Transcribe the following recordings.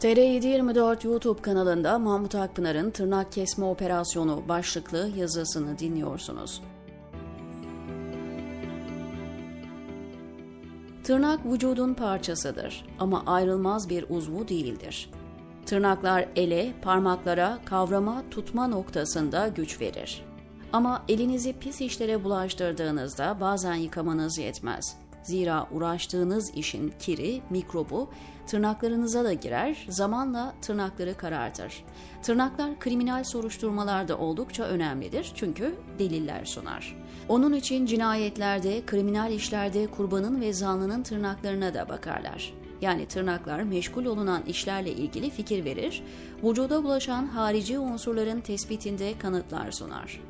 TR724 YouTube kanalında Mahmut Akpınar'ın tırnak kesme operasyonu başlıklı yazısını dinliyorsunuz. Tırnak vücudun parçasıdır ama ayrılmaz bir uzvu değildir. Tırnaklar ele, parmaklara, kavrama, tutma noktasında güç verir. Ama elinizi pis işlere bulaştırdığınızda bazen yıkamanız yetmez. Zira uğraştığınız işin kiri, mikrobu tırnaklarınıza da girer, zamanla tırnakları karartır. Tırnaklar kriminal soruşturmalarda oldukça önemlidir çünkü deliller sunar. Onun için cinayetlerde, kriminal işlerde kurbanın ve zanlının tırnaklarına da bakarlar. Yani tırnaklar meşgul olunan işlerle ilgili fikir verir, vücuda bulaşan harici unsurların tespitinde kanıtlar sunar.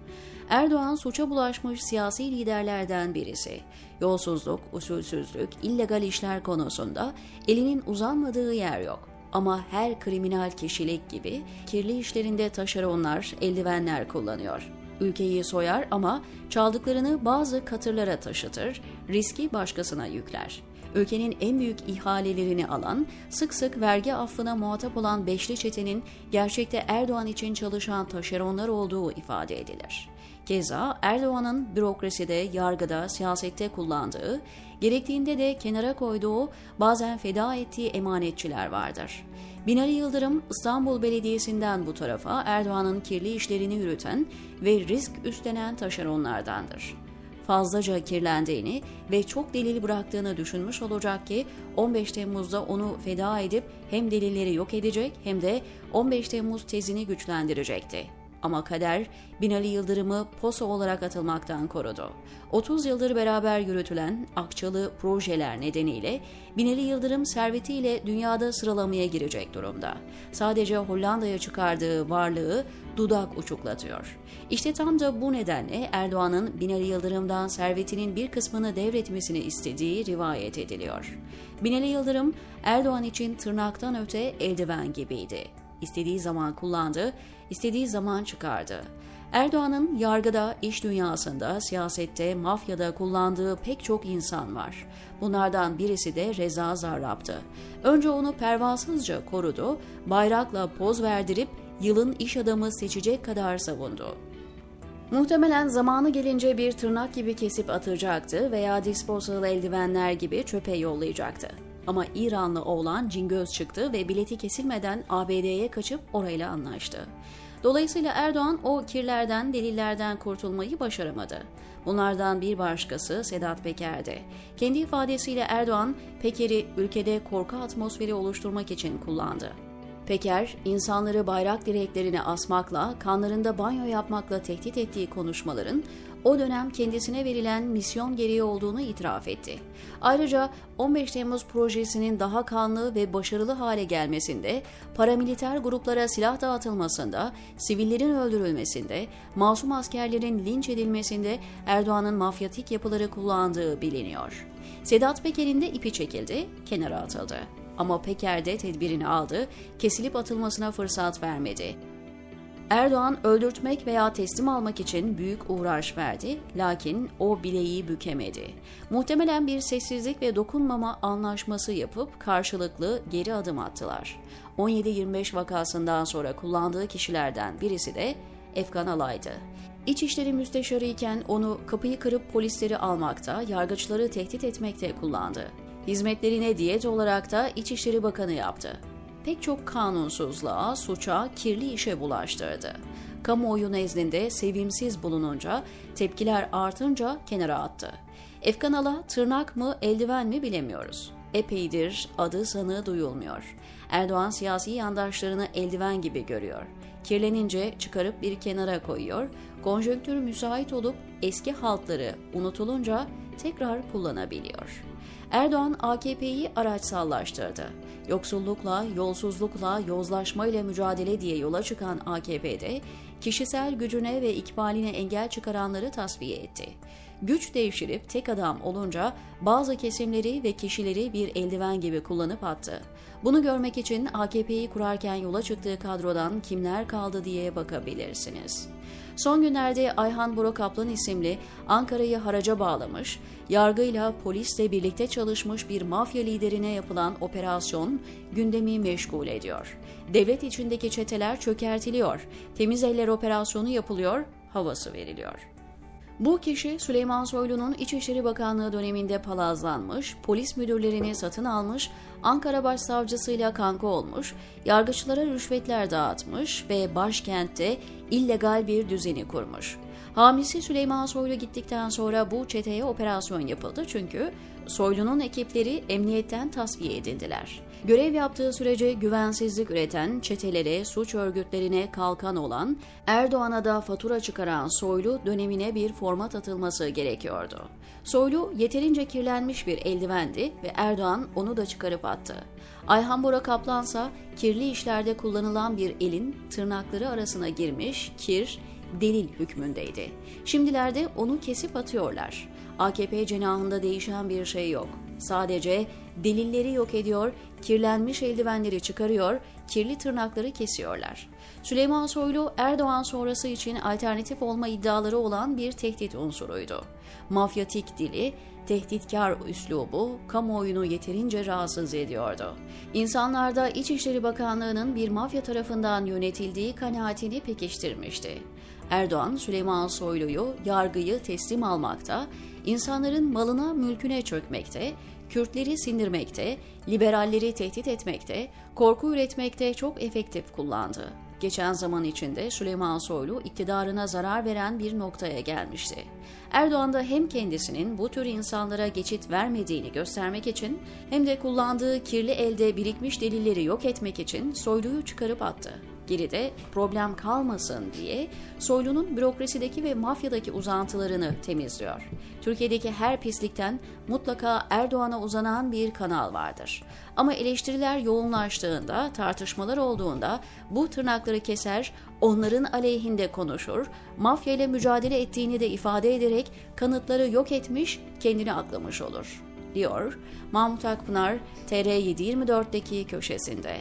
Erdoğan suça bulaşmış siyasi liderlerden birisi. Yolsuzluk, usulsüzlük, illegal işler konusunda elinin uzanmadığı yer yok. Ama her kriminal kişilik gibi kirli işlerinde taşeronlar, eldivenler kullanıyor. Ülkeyi soyar ama çaldıklarını bazı katırlara taşıtır, riski başkasına yükler ülkenin en büyük ihalelerini alan, sık sık vergi affına muhatap olan Beşli Çete'nin gerçekte Erdoğan için çalışan taşeronlar olduğu ifade edilir. Keza Erdoğan'ın bürokraside, yargıda, siyasette kullandığı, gerektiğinde de kenara koyduğu, bazen feda ettiği emanetçiler vardır. Binali Yıldırım İstanbul Belediyesi'nden bu tarafa Erdoğan'ın kirli işlerini yürüten ve risk üstlenen taşeronlardandır fazlaca kirlendiğini ve çok delil bıraktığını düşünmüş olacak ki 15 Temmuz'da onu feda edip hem delilleri yok edecek hem de 15 Temmuz tezini güçlendirecekti. Ama kader Binali Yıldırım'ı poso olarak atılmaktan korudu. 30 yıldır beraber yürütülen akçalı projeler nedeniyle Binali Yıldırım servetiyle dünyada sıralamaya girecek durumda. Sadece Hollanda'ya çıkardığı varlığı dudak uçuklatıyor. İşte tam da bu nedenle Erdoğan'ın Binali Yıldırım'dan servetinin bir kısmını devretmesini istediği rivayet ediliyor. Binali Yıldırım Erdoğan için tırnaktan öte eldiven gibiydi. İstediği zaman kullandı, istediği zaman çıkardı. Erdoğan'ın yargıda, iş dünyasında, siyasette, mafyada kullandığı pek çok insan var. Bunlardan birisi de Reza Zarrab'tı. Önce onu pervasızca korudu, bayrakla poz verdirip yılın iş adamı seçecek kadar savundu. Muhtemelen zamanı gelince bir tırnak gibi kesip atacaktı veya disposal eldivenler gibi çöpe yollayacaktı. Ama İranlı oğlan cingöz çıktı ve bileti kesilmeden ABD'ye kaçıp orayla anlaştı. Dolayısıyla Erdoğan o kirlerden, delillerden kurtulmayı başaramadı. Bunlardan bir başkası Sedat Peker'di. Kendi ifadesiyle Erdoğan, Peker'i ülkede korku atmosferi oluşturmak için kullandı. Peker, insanları bayrak direklerine asmakla, kanlarında banyo yapmakla tehdit ettiği konuşmaların o dönem kendisine verilen misyon gereği olduğunu itiraf etti. Ayrıca 15 Temmuz projesinin daha kanlı ve başarılı hale gelmesinde, paramiliter gruplara silah dağıtılmasında, sivillerin öldürülmesinde, masum askerlerin linç edilmesinde Erdoğan'ın mafyatik yapıları kullandığı biliniyor. Sedat Peker'in de ipi çekildi, kenara atıldı. Ama Peker de tedbirini aldı, kesilip atılmasına fırsat vermedi. Erdoğan öldürtmek veya teslim almak için büyük uğraş verdi lakin o bileği bükemedi. Muhtemelen bir sessizlik ve dokunmama anlaşması yapıp karşılıklı geri adım attılar. 17-25 vakasından sonra kullandığı kişilerden birisi de Efkan Alay'dı. İçişleri Müsteşarı iken onu kapıyı kırıp polisleri almakta, yargıçları tehdit etmekte kullandı. Hizmetlerine diyet olarak da İçişleri Bakanı yaptı. Pek çok kanunsuzluğa, suça, kirli işe bulaştırdı. Kamuoyu nezdinde sevimsiz bulununca, tepkiler artınca kenara attı. Efkan Ala tırnak mı, eldiven mi bilemiyoruz. Epeydir adı sanığı duyulmuyor. Erdoğan siyasi yandaşlarını eldiven gibi görüyor. Kirlenince çıkarıp bir kenara koyuyor, konjonktür müsait olup eski haltları unutulunca tekrar kullanabiliyor. Erdoğan AKP'yi araçsallaştırdı. Yoksullukla, yolsuzlukla, yozlaşmayla mücadele diye yola çıkan AKP'de kişisel gücüne ve ikbaline engel çıkaranları tasfiye etti. Güç devşirip tek adam olunca bazı kesimleri ve kişileri bir eldiven gibi kullanıp attı. Bunu görmek için AKP'yi kurarken yola çıktığı kadrodan kimler kaldı diye bakabilirsiniz. Son günlerde Ayhan Bora Kaplan isimli Ankara'yı haraca bağlamış, yargıyla polisle birlikte çalışmış bir mafya liderine yapılan operasyon gündemi meşgul ediyor. Devlet içindeki çeteler çökertiliyor, temiz eller operasyonu yapılıyor, havası veriliyor. Bu kişi Süleyman Soylu'nun İçişleri Bakanlığı döneminde palazlanmış, polis müdürlerini satın almış, Ankara Başsavcısıyla kanka olmuş, yargıçlara rüşvetler dağıtmış ve başkentte illegal bir düzeni kurmuş. Hamisi Süleyman Soylu gittikten sonra bu çeteye operasyon yapıldı çünkü Soylu'nun ekipleri emniyetten tasfiye edildiler. Görev yaptığı sürece güvensizlik üreten, çetelere, suç örgütlerine kalkan olan, Erdoğan'a da fatura çıkaran Soylu dönemine bir format atılması gerekiyordu. Soylu yeterince kirlenmiş bir eldivendi ve Erdoğan onu da çıkarıp attı. Ayhan Bora Kaplansa kirli işlerde kullanılan bir elin tırnakları arasına girmiş kir, delil hükmündeydi. Şimdilerde onu kesip atıyorlar. AKP cenahında değişen bir şey yok. Sadece delilleri yok ediyor, kirlenmiş eldivenleri çıkarıyor, kirli tırnakları kesiyorlar. Süleyman Soylu Erdoğan sonrası için alternatif olma iddiaları olan bir tehdit unsuruydu. Mafyatik dili, tehditkar üslubu kamuoyunu yeterince rahatsız ediyordu. İnsanlarda İçişleri Bakanlığı'nın bir mafya tarafından yönetildiği kanaatini pekiştirmişti. Erdoğan, Süleyman Soylu'yu yargıyı teslim almakta, insanların malına mülküne çökmekte, Kürtleri sindirmekte, liberalleri tehdit etmekte, korku üretmekte çok efektif kullandı. Geçen zaman içinde Süleyman Soylu iktidarına zarar veren bir noktaya gelmişti. Erdoğan da hem kendisinin bu tür insanlara geçit vermediğini göstermek için hem de kullandığı kirli elde birikmiş delilleri yok etmek için Soylu'yu çıkarıp attı geride problem kalmasın diye Soylu'nun bürokrasideki ve mafyadaki uzantılarını temizliyor. Türkiye'deki her pislikten mutlaka Erdoğan'a uzanan bir kanal vardır. Ama eleştiriler yoğunlaştığında, tartışmalar olduğunda bu tırnakları keser, onların aleyhinde konuşur, mafya ile mücadele ettiğini de ifade ederek kanıtları yok etmiş, kendini aklamış olur, diyor Mahmut Akpınar TR724'deki köşesinde.